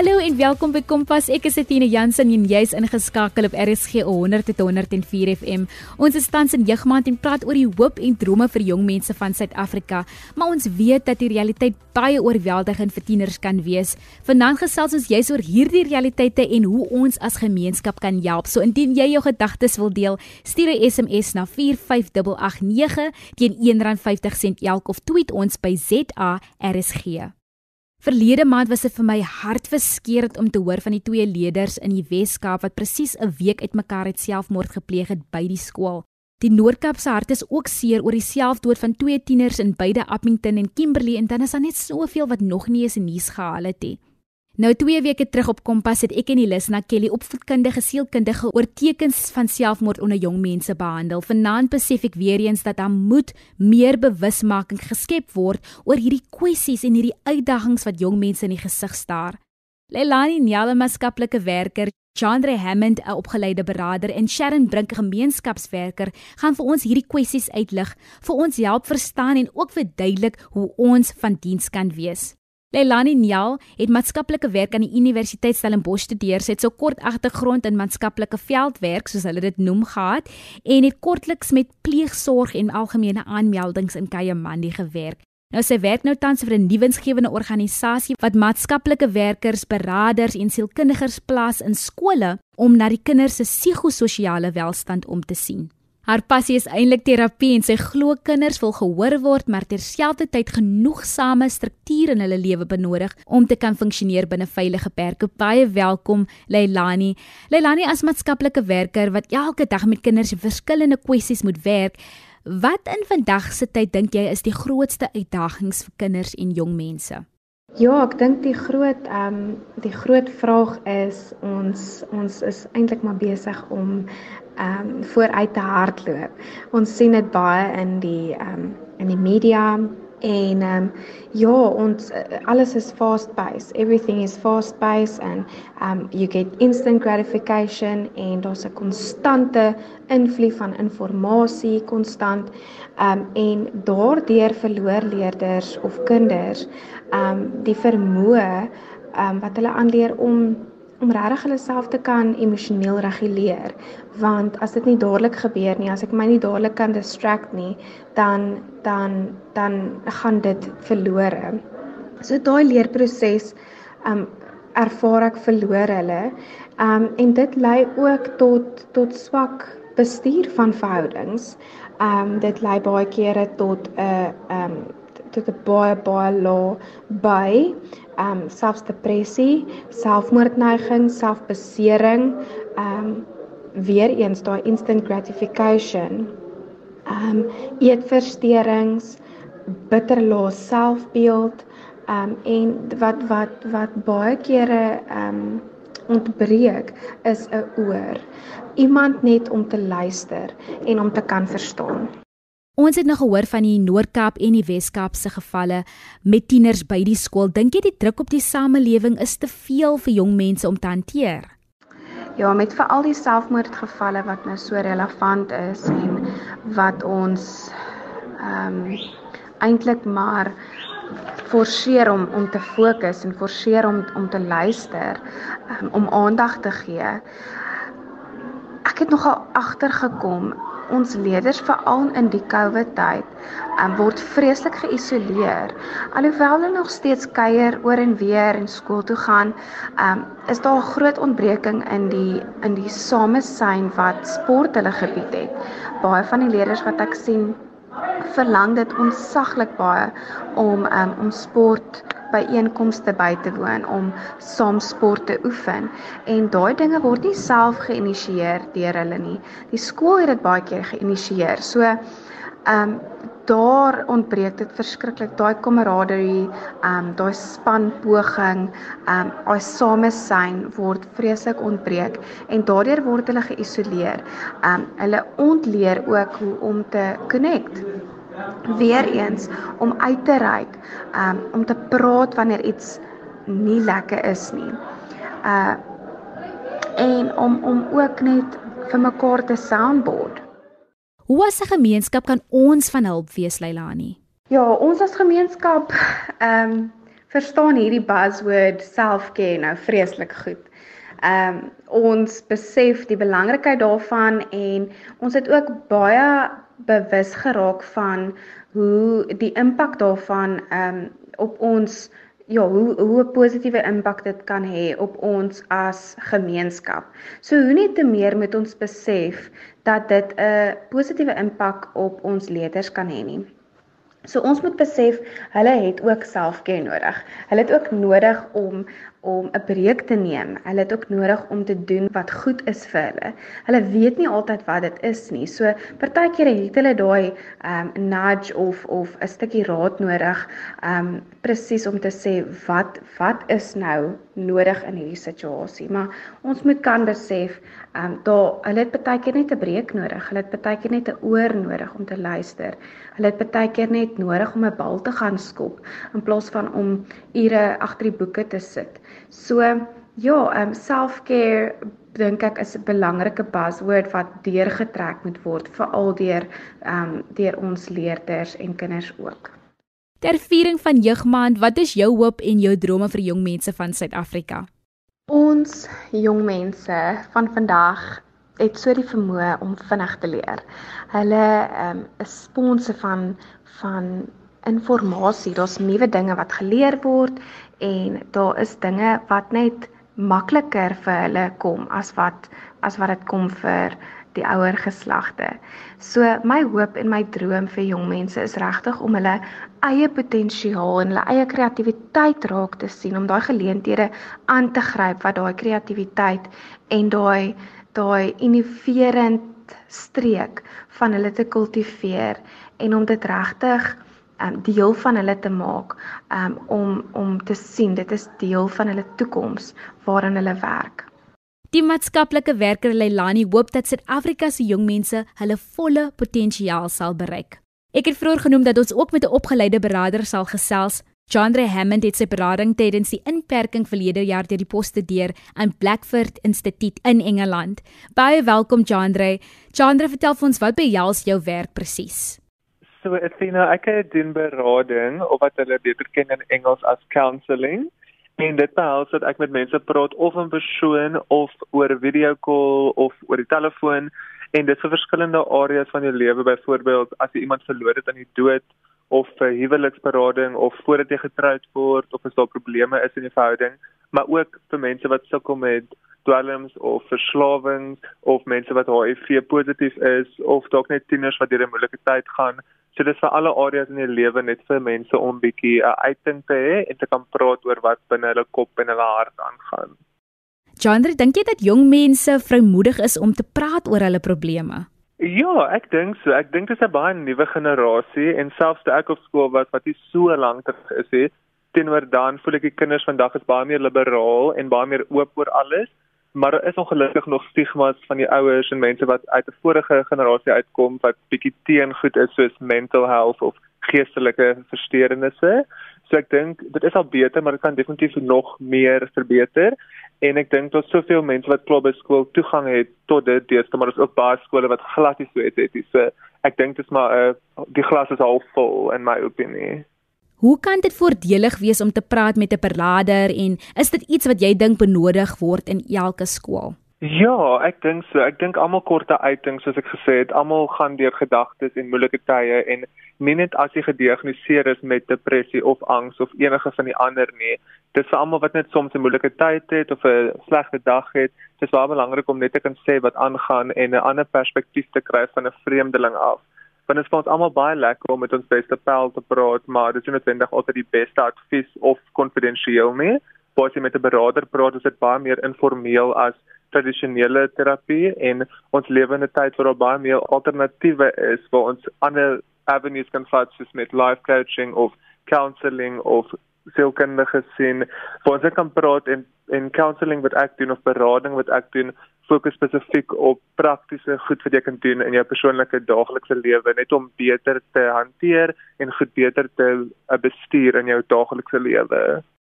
Hallo en welkom by Kompas. Ek is Etienne Jansen en jy's ingeskakel op RSG 100 tot 104 FM. Ons is tans in jeugmaand en praat oor die hoop en drome vir jong mense van Suid-Afrika, maar ons weet dat die realiteit baie oorweldigend vir tieners kan wees. Vanaand gesels ons juis oor hierdie realiteite en hoe ons as gemeenskap kan help. So indien jy jou gedagtes wil deel, stuur 'n SMS na 45889 teen R1.50 elk of tweet ons by ZARSG. Verlede maand was dit vir my hartverskeurende om te hoor van die twee leerders in die Wes-Kaap wat presies 'n week uitmekaar het selfmoord gepleeg het by die skool. Die Noord-Kaap se hart is ook seer oor die selfdood van twee tieners in beide Appington en Kimberley en dan is daar net soveel wat nog nie eens in nuus gehaal het nie. Nou 2 weke terug op Kompas het ek en Elisna Kelly opvoedkundige sielkundige oor tekens van selfmoord onder jong mense behandel. Vanaand besef ek weer eens dat daar moet meer bewusmaking geskep word oor hierdie kwessies en hierdie uitdagings wat jong mense in die gesig staar. Leilani Nyala maatskaplike werker, Chandra Hammond 'n opgeleide beraader en Sharon Brink gemeenskapswerker gaan vir ons hierdie kwessies uitlig, vir ons help verstaan en ook verduidelik hoe ons van diens kan wees. Leilani Nyal het maatskaplike werk aan die Universiteit Stellenbosch studeer. Sy het so kort agtergrond in maatskaplike veldwerk, soos hulle dit noem, gehad en het kortliks met pleegsorg en algemene aanmeldings in Kayamandi gewerk. Nou sy werk nou tans vir 'n nuwensgewende organisasie wat maatskaplike werkers, beraders en sielkundiges plaas in skole om na die kinders se psigososiale welstand om te sien. Haar passie is eintlik terapie en sy glo kinders wil gehoor word, maar terselfdertyd genoegsame struktuur in hulle lewe benodig om te kan funksioneer binne veilige perke. Baie welkom Leilani. Leilani as maatskaplike werker wat elke dag met kinders en verskillende kwessies moet werk, wat in vandag se tyd dink jy is die grootste uitdagings vir kinders en jong mense? Ja, ek dink die groot ehm um, die groot vraag is ons ons is eintlik maar besig om ehm um, vooruit te hardloop. Ons sien dit baie in die ehm um, in die media en ehm um, ja, ons alles is fast paced. Everything is fast paced and um you get instant gratification en daar's 'n konstante invloed van inligting konstant. Um en daardeur verloor leerders of kinders um die vermoë um wat hulle aanleer om om regtig hulle self te kan emosioneel reguleer. Want as dit nie dadelik gebeur nie as ek my nie dadelik kan distract nie dan dan dan gaan dit verlore. So daai leerproses um ervaar ek verloor hulle. Um en dit lei ook tot tot swak bestuur van verhoudings. Um dit lei baie kere tot 'n uh, um tot 'n baie baie lae by um selfdepressie, selfmoordneiging, selfbesering, um weer eens daai instant gratification, um eetversteurings, bitter lae selfbeeld, um en wat wat wat baie kere um ontbreek is 'n oor. Iemand net om te luister en om te kan verstaan. Ons het nou gehoor van die Noord-Kaap en die Wes-Kaap se gevalle met tieners by die skool. Dink jy die druk op die samelewing is te veel vir jong mense om te hanteer? Ja, met veral die selfmoordgevalle wat nou so relevant is en wat ons ehm um, eintlik maar forceer om om te fokus en forceer om om te luister, um, om aandag te gee. Ek het nogal agtergekom ons leerders veral in die COVID tyd um, word vreeslik geïsoleer. Alhoewel hulle nog steeds kuier oor en weer en skool toe gaan, um, is daar 'n groot ontbreking in die in die samesyn wat sport hulle gebied het. Baie van die leerders wat ek sien verlang dit onsaglik baie om um, om sport by einkomste by te woon om saam sport te oefen en daai dinge word nie self geïnisieer deur hulle nie. Die skool het dit baie keer geïnisieer. So ehm um, daar ontbreek dit verskriklik daai kameraderie, ehm um, daai spanpoging, ehm um, daai samesyn word vreeslik ontbreek en daardeur word hulle geïsoleer. Ehm um, hulle ontleer ook hoe om te connect weer eens om uit te reik, um om te praat wanneer iets nie lekker is nie. Uh en om om ook net vir mekaar te soundboard. Hoe as 'n gemeenskap kan ons van hulp wees Leilani? Ja, ons as gemeenskap ehm um, verstaan hierdie buzzword self-care nou vreeslik goed. Ehm um, ons besef die belangrikheid daarvan en ons het ook baie bewus geraak van hoe die impak daarvan ehm um, op ons ja, hoe hoe 'n positiewe impak dit kan hê op ons as gemeenskap. So hoe net te meer moet ons besef dat dit 'n positiewe impak op ons leerders kan hê nie. So ons moet besef hulle het ook selfcare nodig. Hulle het ook nodig om om 'n breek te neem. Hulle het ook nodig om te doen wat goed is vir hulle. Hulle weet nie altyd wat dit is nie. So partykeer het hulle daai um nudge of of 'n stukkie raad nodig um presies om te sê wat wat is nou nodig in hierdie situasie. Maar ons moet kan besef um daar hulle het partykeer net 'n breek nodig. Hulle het partykeer net 'n oor nodig om te luister. Hulle het partykeer net nodig om 'n bal te gaan skop in plaas van om ure agter die boeke te sit. So ja, um self-care dink ek is 'n belangrike buzzword wat deurgetrek moet word veral deur um deur ons leerders en kinders ook. Ter viering van Jeugmaand, wat is jou hoop en jou drome vir jong mense van Suid-Afrika? Ons jong mense van vandag het so die vermoë om vinnig te leer. Hulle um is sponse van van inligting. Daar's nuwe dinge wat geleer word en daar is dinge wat net makliker vir hulle kom as wat as wat dit kom vir die ouer geslagte. So my hoop en my droom vir jong mense is regtig om hulle eie potensiaal en hulle eie kreatiwiteit raak te sien om daai geleenthede aan te gryp wat daai kreatiwiteit en daai daai innoverend streek van hulle te kultiveer en om dit regtig um, deel van hulle te maak um, om om te sien dit is deel van hulle toekoms waarin hulle werk. Die maatskaplike werker Leilani hoop dat Suid-Afrika se jong mense hulle volle potensiaal sal bereik. Ek het vroeër genoem dat ons ook met 'n opgeleide beraader sal gesels. Chandra Hammond het sy berading tydens die inperking verlede jaar deur die poste deur aan Blackford Instituut in Engeland. Baie welkom Chandra. Chandra, vertel vir ons wat behels jou werk presies? So Athena, ek het doen berading of wat hulle beter ken in Engels as counselling. En dit behels dat ek met mense praat of in persoon of oor video call of oor die telefoon en dit vir verskillende areas van jou lewe, byvoorbeeld as jy iemand verloor het aan die dood of vir huweliksberading of voordat jy getroud word of as daar probleme is in jou verhouding, maar ook vir mense wat sukkel met dwelms of verslawings of mense wat HIV positief is of dalk net tieners wat deur 'n moeilike tyd gaan. So dis vir alle areas in die lewe net vir mense om bietjie 'n uiting te hê en te kan praat oor wat binne hulle kop en hulle hart aangaan. Jandre, dink jy dat jong mense vrymoedig is om te praat oor hulle probleme? Ja, ek dink so. Ek dink dit is 'n baie nuwe generasie en selfs toe ek op skool was wat nie so lank terug is nie, teenoor dan voel ek die kinders vandag is baie meer liberaal en baie meer oop oor alles maar daar is ongelukkig nog stigmas van die ouers en mense wat uit 'n vorige generasie uitkom wat bietjie teen goed is soos mental health of geestelike versteurnisse. So ek dink dit is al beter, maar dit kan definitief nog meer verbeter. En ek dink daar's soveel mense wat klop by skool toegang het tot dit, deesdae, maar daar's ook baie skole wat glad nie so het nie. So ek dink dit is maar 'n uh, eh, die glas is half vol in my opinie. Hoe kan dit voordelig wees om te praat met 'n beraader en is dit iets wat jy dink benodig word in elke skool? Ja, ek dink so. Ek dink almal korte uitings soos ek gesê het, almal gaan deur gedagtes en moeilike tye en nie net as jy gediagnoseer is met depressie of angs of enige van die ander nie. Dit is almal wat net soms 'n moeilike tyd het of 'n slegte dag het. Dit is baie belangrik om net te kan sê wat aangaan en 'n ander perspektief te kry van 'n vreemdeling af want dit is vir ons almal baie lekker om met ons beste pel te praat, maar dit is nie noodwendig altyd die beste advies of konfidensieel nie. Jy met 'n beraader praat, is dit baie meer informeel as tradisionele terapie en ons lewe in 'n tyd waar daar baie meer alternatiewe is waar ons ander avenues kan vat soos met life coaching of counselling of sielkundige sien. Waar ons kan praat en en counselling wat ek doen of berading wat ek doen fokus spesifiek op praktiese goed wat jy kan doen in jou persoonlike daaglikse lewe net om beter te hanteer en goed beter te uh, bestuur in jou daaglikse lewe.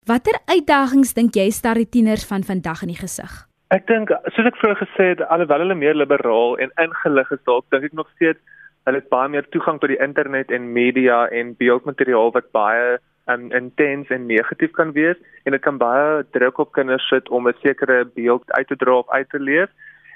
Watter uitdagings dink jy staar die tieners van vandag in die gesig? Ek dink soos ek vroeër gesê het, alhoewel hulle meer liberaal en ingelig is dalk, dink ek nog steeds hulle het baie meer toegang tot die internet en media en beeldmateriaal wat baie um, intens en negatief kan wees en dit kan baie druk op kinders sit om 'n sekere beeld uit te dra of uit te leef.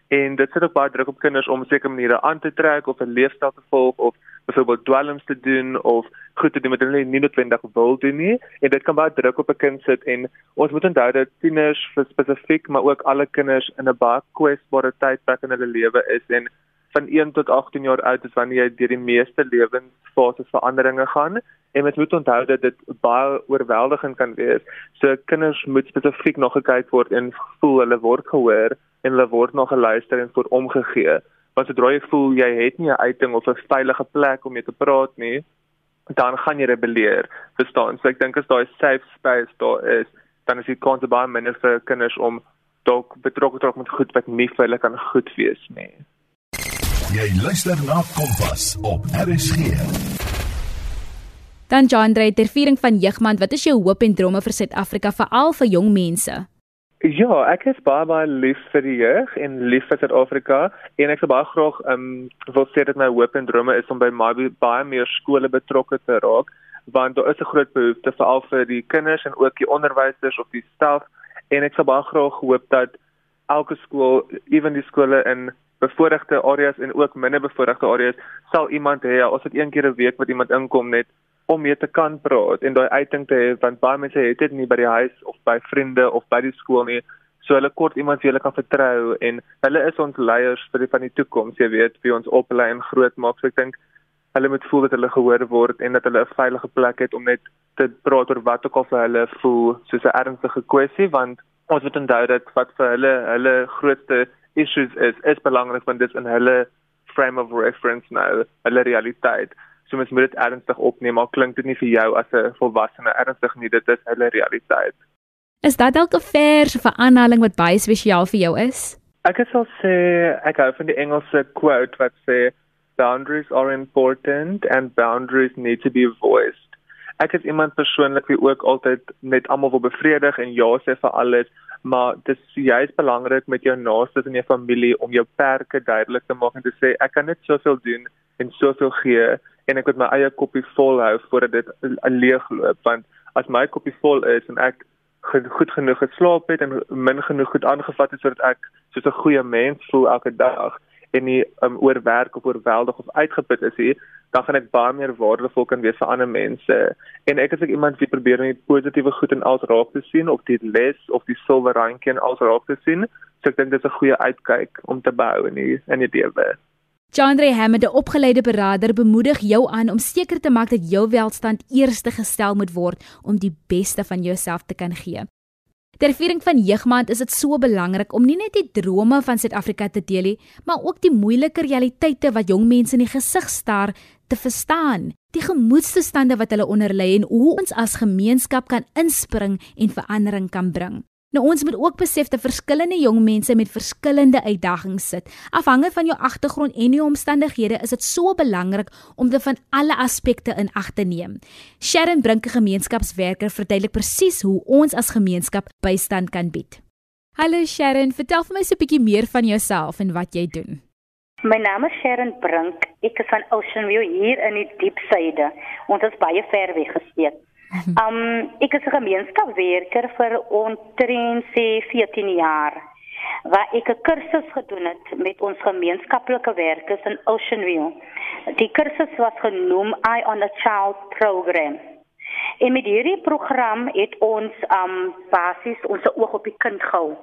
En dit sit ook baie druk op kinders om sekere maniere aan te trek of 'n leefstyl te volg of byvoorbeeld dwelms te doen of goed te doen wat hulle nie noodwendig wil doen nie. En dit kan baie druk op 'n kind sit en ons moet onthou dat tieners spesifiek maar ook alle kinders in 'n baie kwesbare tydperk in hulle lewe is en van 1 tot 18 jaar oud is wanneer jy deur die meeste lewensfases veranderinge gaan en mens moet onthou dat dit baie oorweldigend kan wees. So kinders moet spesifiek nog gekyk word en voel hulle word gehoor en hulle word nog geluister en word omgegee. Want sodra jy voel jy het nie 'n uiting of 'n veilige plek om mee te praat nie, dan gaan jy rebelleer. Verstaan? So ek dink as daai safe space daar is, dan is die kans baie minder vir kinders om dalk betrokke te raak met goed wat nie vir hulle kan goed wees nie. Jy luister na Kompas op RSG. Dan John Drey ter viering van Jeugmaand, wat is jou hoop en drome vir Suid-Afrika veral vir jong mense? Ja, ek is baie baie lief vir die jeug en lief vir Suid-Afrika. En ek sou baie graag ehm um, wil sê dat my hoop en drome is om by my baie meer skole betrokke te raak want daar is 'n groot behoefte veral vir die kinders en ook die onderwysers of die staf. En ek sou baie graag hoop dat elke skool, ewen die skole in bevoordeelde areas en ook minder bevoordeelde areas sal iemand hê. Ons het een keer 'n week wat iemand inkom net om mee te kan praat en daai uiting te hê want baie mense het dit nie by die huis of by vriende of by die skool nie. So hulle kort iemand wie hulle kan vertrou en hulle is ons leiers vir die van die toekoms. Jy weet wie ons oplei en groot maak. So ek dink hulle moet voel dat hulle gehoor word en dat hulle 'n veilige plek het om net te praat oor wat ook al vir hulle voel soos 'n ernstige kwessie want ons moet onthou dat wat vir hulle hulle grootste issues is is belangrik want dit is in hulle frame of reference nou, hulle realiteit. So mens moet dit ernstig opneem, maar klink dit nie vir jou as 'n volwassene ernstig nie, dit is hulle realiteit. Is dat dalk 'n vers of 'n aanhaling wat baie spesiaal vir jou is? Ek sal sê ek hou van die Engelse quote wat sê boundaries are important and boundaries need to be voiced. Ek is iemand persoonlik wie ook altyd net almal wil bevredig en ja sê vir alles, maar dit is juist belangrik met jou naaste en jou familie om jou perke duidelik te maak en te sê ek kan net soveel doen en soveel gee en ek moet my eie koppie vol hou voordat dit leegloop want as my koppie vol is en ek goed genoeg geslaap het en min genoeg goed aangevat het sodat ek soos 'n goeie mens voel elke dag en nie um, oorwerk of oorweldig of uitgeput is nie dan gaan ek baie meer waardevol kan wees vir ander mense. En ek is ek iemand wie probeer om die positiewe goed in alles raak te sien of die les of die silwer randjie in alles raak te sien. So ek dink dit is 'n goeie uitkyk om te bou in die in die lewe. Chandre Hammond, 'n opgeleide beraader, bemoedig jou aan om seker te maak dat jou welstand eerste gestel moet word om die beste van jouself te kan gee. Ter viering van Jeugmaand is dit so belangrik om nie net die drome van Suid-Afrika te deel nie, maar ook die moeilike realiteite wat jong mense in die gesig staar te verstaan, die gemoedstoestande wat hulle onderlê en hoe ons as gemeenskap kan inspring en verandering kan bring. Nou ons moet ook besef dat verskillende jong mense met verskillende uitdagings sit. Afhangende van jou agtergrond en jou omstandighede is dit so belangrik om dit van alle aspekte in ag te neem. Sharon Brinke gemeenskapswerker verduidelik presies hoe ons as gemeenskap bystand kan bied. Hallo Sharon, vertel vir my so 'n bietjie meer van jouself en wat jy doen. My naam is Sharon Brink. Ek is van Ocean View hier in die diep suide. Ons is baie ver weg gesteek. Um ek is 'n gemeenskapswerker vir omtrent 14 jaar. Waar ek 'n kursus gedoen het met ons gemeenskaplike werkers in Ocean View. Die kursus was genoem Eye on a Child program. En met hierdie program het ons um basies ons oog op die kind gehou.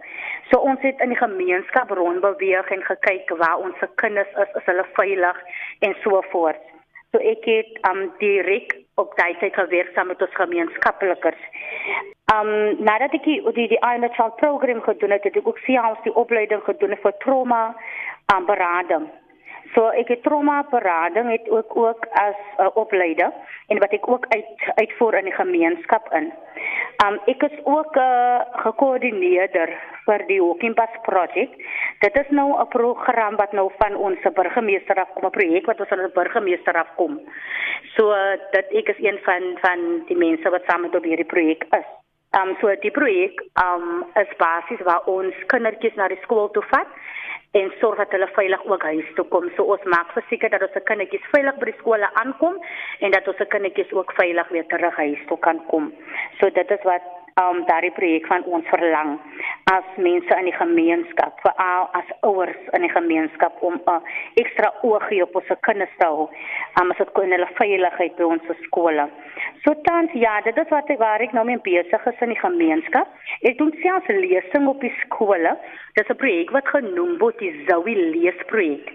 So ons het in die gemeenskap rondbeweeg en gekyk waar ons se kinders is, is hulle veilig en so voort. So ek het um direk op tyd gewerk saam met ons gemeenskaplikers. Um nadat ek die die, Island Child program gedoen het, het ek ook selfs die opleiding gedoen vir trauma um, berading. So ek het trauma berading het ook ook as 'n uh, opleider en wat ek ook uit uitvoer in die gemeenskap in. Um ek is ook 'n uh, gekoördineerder vir die Walking Path project. Dit is nou 'n program wat nou van ons burgemeester af kom, 'n projek wat ons aan die burgemeester af kom. So uh, dit ek is een van van die mense wat saam met op hierdie projek is. Um so die projek um is basies waar ons kindertjies na die skool toe vat en sorg dat hulle veilig ook huis toe kom. So ons maak verseker dat ons se kindertjies veilig by die skole aankom en dat ons se kindertjies ook veilig weer terug huis toe kan kom. So dit is wat um daardie projek van ons verlang as mense in die gemeenskap, veral as ouers in die gemeenskap om 'n uh, ekstra oogie op ons kinders te hou. Um as dit kon hulle veiligheid by ons skole. So tans ja, dit is wat ek waar ek nou mee besig is in die gemeenskap. Ek doen self lesing op die skole. Dis 'n projek wat genoem word die Zoe leesprojek.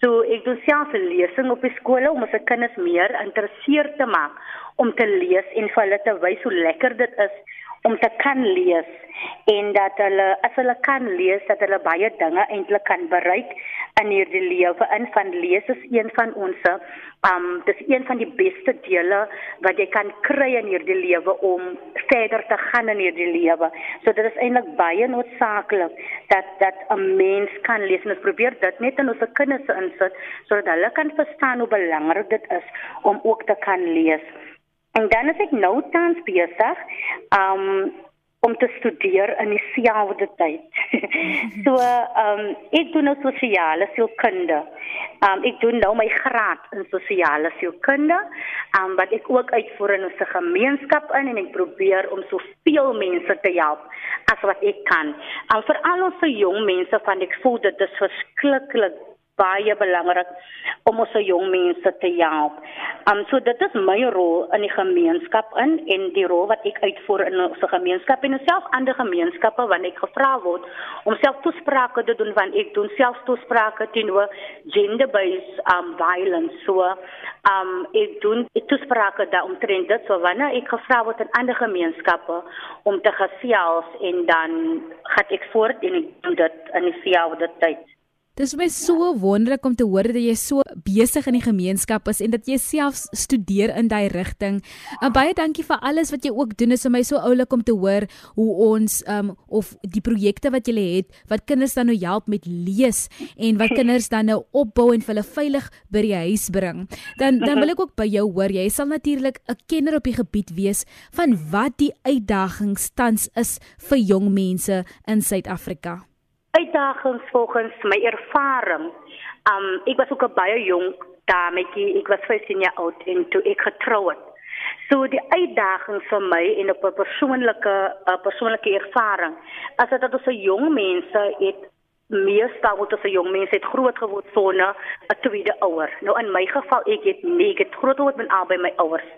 So ek doen self lesing op die skole om ons kinders meer geïnteresseerd te maak om te lees en vir hulle te wys hoe lekker dit is om te kan lees en dat hulle as hulle kan lees dat hulle baie dinge eintlik kan bereik in hierdie lewe in van lees is een van ons um dis een van die beste dele wat jy kan kry in hierdie lewe om verder te gaan in hierdie lewe. So dit is eintlik baie noodsaaklik dat dat 'n mens kan lees en ons probeer dit net in ons kinders insit sodat hulle kan verstaan hoe belangrik dit is om ook te kan lees. En dan is ek nou tans besig um om te studeer in dieselfde tyd. so um ek doen nou sosiale sielkunde. Um ek doen nou my graad in sosiale sielkunde, um wat ek ook uitvoer in 'n gemeenskap in en ek probeer om soveel mense te help as wat ek kan. Um vir al ons jong mense van ek voel dit is verskriklik baie belangrik om ons jong mense te help. Um so dit is my rol in die gemeenskap in en die rol wat ek uitvoer in ons gemeenskap en self ander gemeenskappe wanneer ek gevra word om self toesprake te doen want ek doen self toesprake teenoor gender based um violence. So um ek doen ek toesprake daar omtrent dit so wanneer ek gevra word in ander gemeenskappe om te gesels en dan gaan ek voort en ek doen dit in dieselfde tyd. Dis my so wonderlik om te hoor dat jy so besig in die gemeenskap is en dat jy self studeer in daai rigting. En baie dankie vir alles wat jy ook doen. Dit is vir my so oulik om te hoor hoe ons um of die projekte wat jy het wat kinders dan nou help met lees en wat kinders dan nou opbou en hulle veilig by die huis bring. Dan dan wil ek ook by jou hoor. Jy sal natuurlik 'n kenner op die gebied wees van wat die uitdagings tans is vir jong mense in Suid-Afrika uitdagings volgens my ervaring. Um ek was ook 'n baie jong dametjie. Ek was 15 jaar oud en toe ek getrou het. So die uitdaging vir my en op 'n persoonlike persoonlike ervaring, as dit dat ons se jong mense het meestal word as 'n jong mens het groot geword sonder 'n tweede ouer. Nou in my geval ek het nee, ek het groot geword met albei my ouers.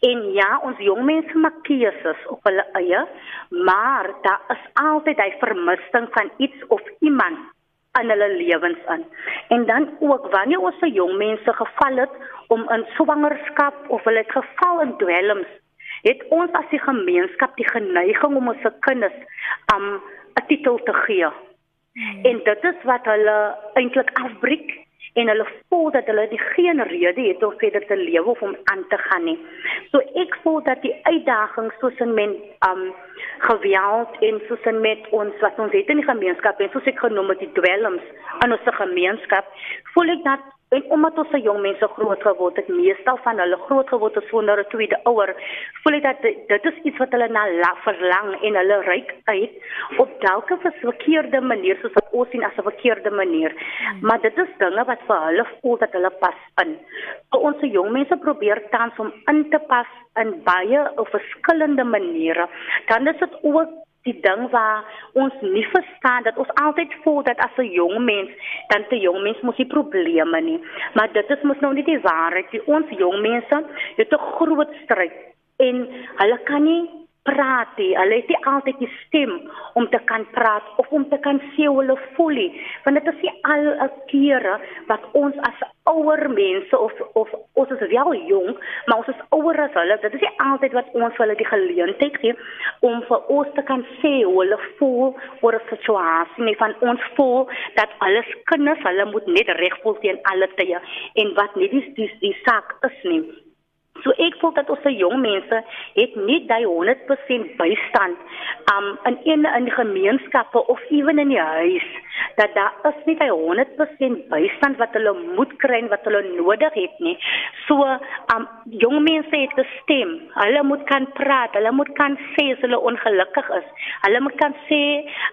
En ja, ons jong mense maak keuses op hulle eie, maar daar is altyd hy vermissing van iets of iemand in hulle lewens in. En dan ook wanneer ons se jong mense geval het om in swangerskap of hulle het geval in dwelms, het ons as die gemeenskap die geneiging om ons se kinders um 'n titel te gee Hmm. En dit is wat hulle eintlik afbreek en hulle voel dat hulle nie geen rede het om verder te lewe of om aan te gaan nie. So ek voel dat die uitdagings soos in men um geweld en soos in met ons wat ons het in die gemeenskap en soos ek genoem het die dwelms in ons gemeenskap, voel ek dat En omdat ons se jong mense groot geword het, meestal van hulle groot geword het sonder 'n tweede ouer, voel ek dat dit is iets wat hulle na verlang en hulle ryk uit op dalk 'n verkeerde manier soos wat ons sien as 'n verkeerde manier. Hmm. Maar dit is dinge wat vir hulle voel dat hulle pas in. So ons se jong mense probeer tans om in te pas in baie of verskillende maniere. Dan is dit ook die ding waar ons nie verstaan dat ons altyd voel dat as 'n jong mens dan te jong mens mos nie probleme nie. Maar dit is mos nou nie die waarheid nie. Ons jong mense het 'n groot stryd en hulle kan nie praat nie. Hulle het nie altyd die stem om te kan praat of om te kan sê hulle voel nie. Want dit is nie al 'n keer wat ons as ouer mense of of ons is wel jong, maar ons is ouer as hulle. Dit is nie altyd wat ons vir hulle die geleentheid gee om vir ons te kan sê hoe hulle voel oor 'n situasie. Nie van ons voel dat alles kinders, hulle moet net reg voel teen alle tye en wat nie die die, die saak is nie. So ek voel dat ons se jong mense het nie daai 100% bystand um in een in gemeenskappe of ewen in die huis dat daar is nie daai 100% bystand wat hulle moet kry en wat hulle nodig het nie. So, um jong mense het 'n stem. Hulle moet kan praat. Hulle moet kan sê as hulle ongelukkig is. Hulle moet kan sê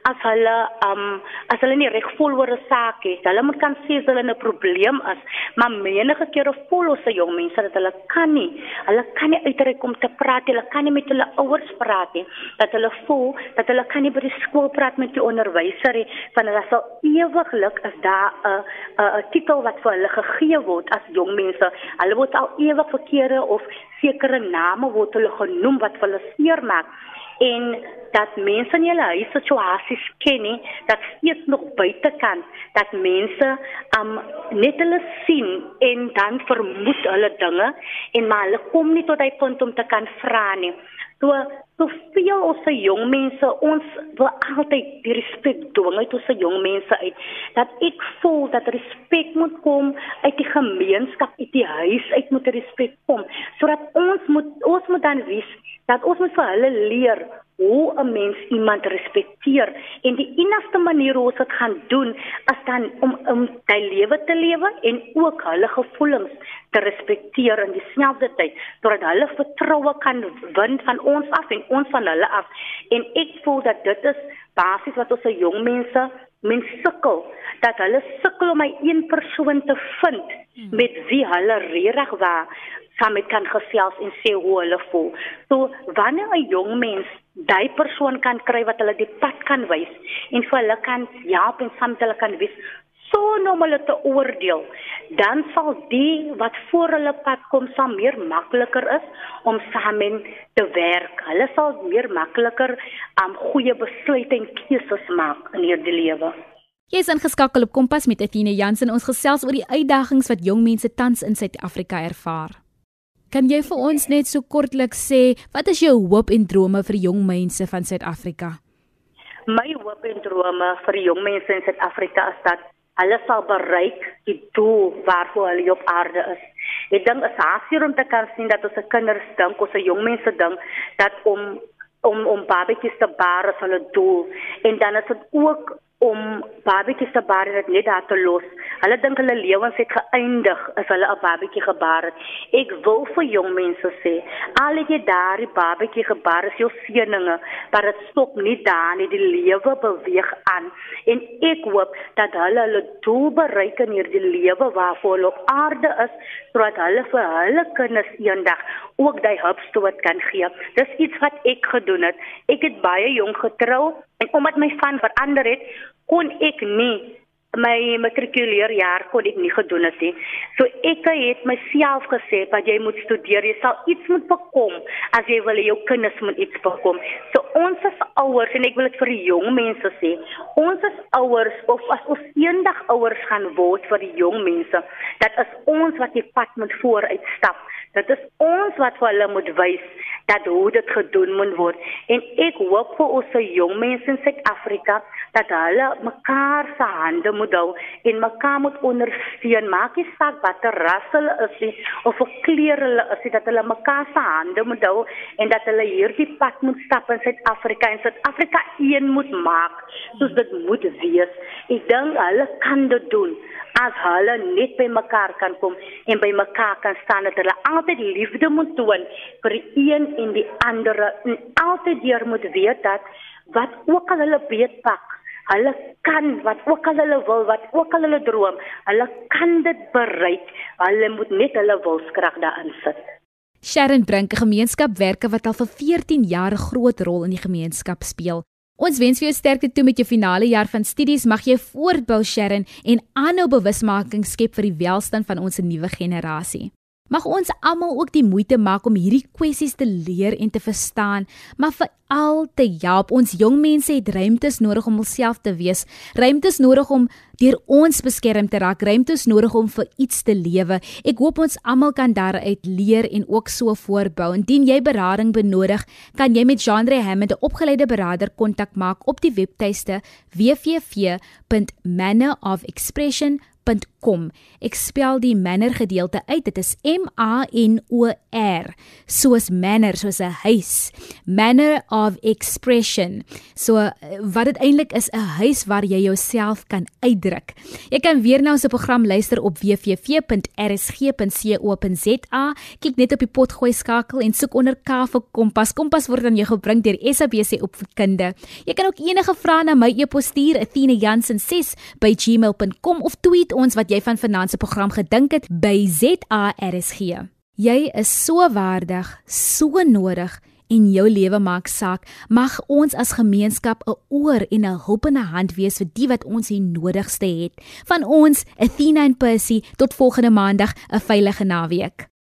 as hulle um as hulle nie reg voel oor 'n saak het. Hulle moet kan sê as hulle 'n probleem is. Maar menige kere voel ons se jong mense dat hulle kan nie. Hulle kan nie uitreik om te praat. Hulle kan nie met hulle ouers praat nie. Dat hulle voel dat hulle kan nie by die skool praat met die onderwyser nie. Van hulle sal ewiglik as daar 'n 'n titel wat vir hulle gegee word as jong mense. Hulle word al ewig verkeerde of sekere name word hulle genoem wat hulle seermaak en dat mense in hulle huissituasies ken nie dat steeds nog buitekant dat mense um net hulle sien en dan vermoed hulle dinge en maar hulle kom nie tot hy punt om te kan vra nie. So so veel ons se jong mense ons wil altyd die respek dwing uit ons se jong mense uit dat ek voel dat respek moet kom uit die gemeenskap uit die huis uit moet respek kom sodat ons moet ons moet dan weet dat ons moet vir hulle leer hoe 'n mens iemand respekteer en die enigste manier hoe ons dit gaan doen is dan om om sy lewe te lewe en ook hulle gevoelens te respekteer in dieselfde tyd sodat hulle vertroue kan win van ons af en ons van hulle af. En ek voel dat dit is basies wat ons se jong mense mens sukkel dat hulle sukkel om 'n een persoon te vind met wie hulle regtig waar saam met kan gesels en sê hoe hulle voel. So wanneer 'n jong mens daai persoon kan kry wat hulle die pad kan wys en vir hulle kan help en saam met hulle kan wys so normaal te oordeel, dan sal die wat voor hulle pad kom sal meer makliker is om saam te werk. Hulle sal meer makliker om um, goeie besluite en keuses maak in hierdie lewe. Jy is ingeskakel op Kompas met Etienne Jansen. Ons gesels oor die uitdagings wat jong mense tans in Suid-Afrika ervaar. Kan jy vir ons net so kortliks sê wat is jou hoop en drome vir jong mense van Suid-Afrika? My hoop en drome vir jong mense in Suid-Afrika is dat hulle sal bereik die doel waarvoor hulle op aarde is. Ek dink is hasier om te kan sien dat ons se kinders dink, ons se jong mense dink dat om om om babetjies te baar is hulle doel en dan is dit ook om babetjies te baar net daar te los. Hulle dink hulle lewens het geëindig as hulle 'n babetjie gebaar het. Ek wil vir jong mense sê, al het jy daardie babetjie gebaar, is jou seëninge, maar dit stop nie daar nie. Die lewe beweeg aan en ek hoop dat hulle hulle doel bereik in hierdie lewe waarvoor hulle op aarde is, sodat hulle vir hulle kinders eendag ook daai hulpstoot kan gee. Dis iets wat ek gedoen het. Ek het baie jong getrou en omdat my van verander het, kon ek nie my matrikuleerjaar kon ek nie gedoen het nie. So ek het myself gesê dat jy moet studeer, jy sal iets moet bekom as jy wil jou kinders moet iets bekom. So ons as ouers en ek wil dit vir die jong mense sê, ons as ouers of as ons eendag ouers gaan word vir die jong mense, dat is ons wat die pad moet vooruitstap. Dit is ons wat vir hulle moet wys dat hoe dit gedoen moet word. En ek hoop vir ons se jong mense in Suid-Afrika dat hulle mekaar se hande moet hou en mekaar moet ondersteun. Maak nie saak watter ras hulle is nie of wat kleur hulle is, dat hulle mekaar se hande moet hou en dat hulle hierdie pad moet stap in Suid-Afrika en Suid-Afrika een moet maak soos dit moet wees. Ek dink hulle kan dit doen as hulle net by mekaar kan kom en by mekaar kan staan dat hulle altyd liefde moet toon vir die een en die ander en altyd deur moet weet dat wat ook al hulle beetpak Hulle kan wat ook al hulle wil, wat ook al hulle droom, hulle kan dit bereik. Hulle moet net hulle wilskrag daarin sit. Sharon Brink, 'n gemeenskapwerker wat al vir 14 jaar 'n groot rol in die gemeenskap speel. Ons wens vir jou sterkte toe met jou finale jaar van studies. Mag jy voortbou Sharon en aanhou bewusmaking skep vir die welstand van ons nuwe generasie. Mag ons almal ook die moeite maak om hierdie kwessies te leer en te verstaan, maar veral te help. Ons jong mense het ruimtes nodig om hulself te wees, ruimtes nodig om deur ons beskerm te raak, ruimtes nodig om vir iets te lewe. Ek hoop ons almal kan daaruit leer en ook so voortbou. Indien jy berading benodig, kan jy met Jean-Andre Hammond, 'n opgeleide beraader, kontak maak op die webtuiste www.mannerofexpression.com kom. Ek spel die manner gedeelte uit. Dit is M A N O R. Soos manner, soos 'n huis. Manner of expression. So wat dit eintlik is 'n huis waar jy jouself kan uitdruk. Jy kan weer na ons program luister op www.rsg.co.za. Kyk net op die potgooi skakel en soek onder K vir Kompas. Kompas word aan jou gebring deur SABC Opvoedkunde. Jy kan ook enige vrae na my e-pos stuur, athenajansen6@gmail.com of tweet ons wat jy van finansie program gedink het by ZARSG. Jy is so waardig, so nodig en jou lewe maak saak. Mag ons as gemeenskap 'n oor en 'n hulpende hand wees vir die wat ons hier nodigste het. Van ons, Athena en Percy, tot volgende maandag, 'n veilige naweek.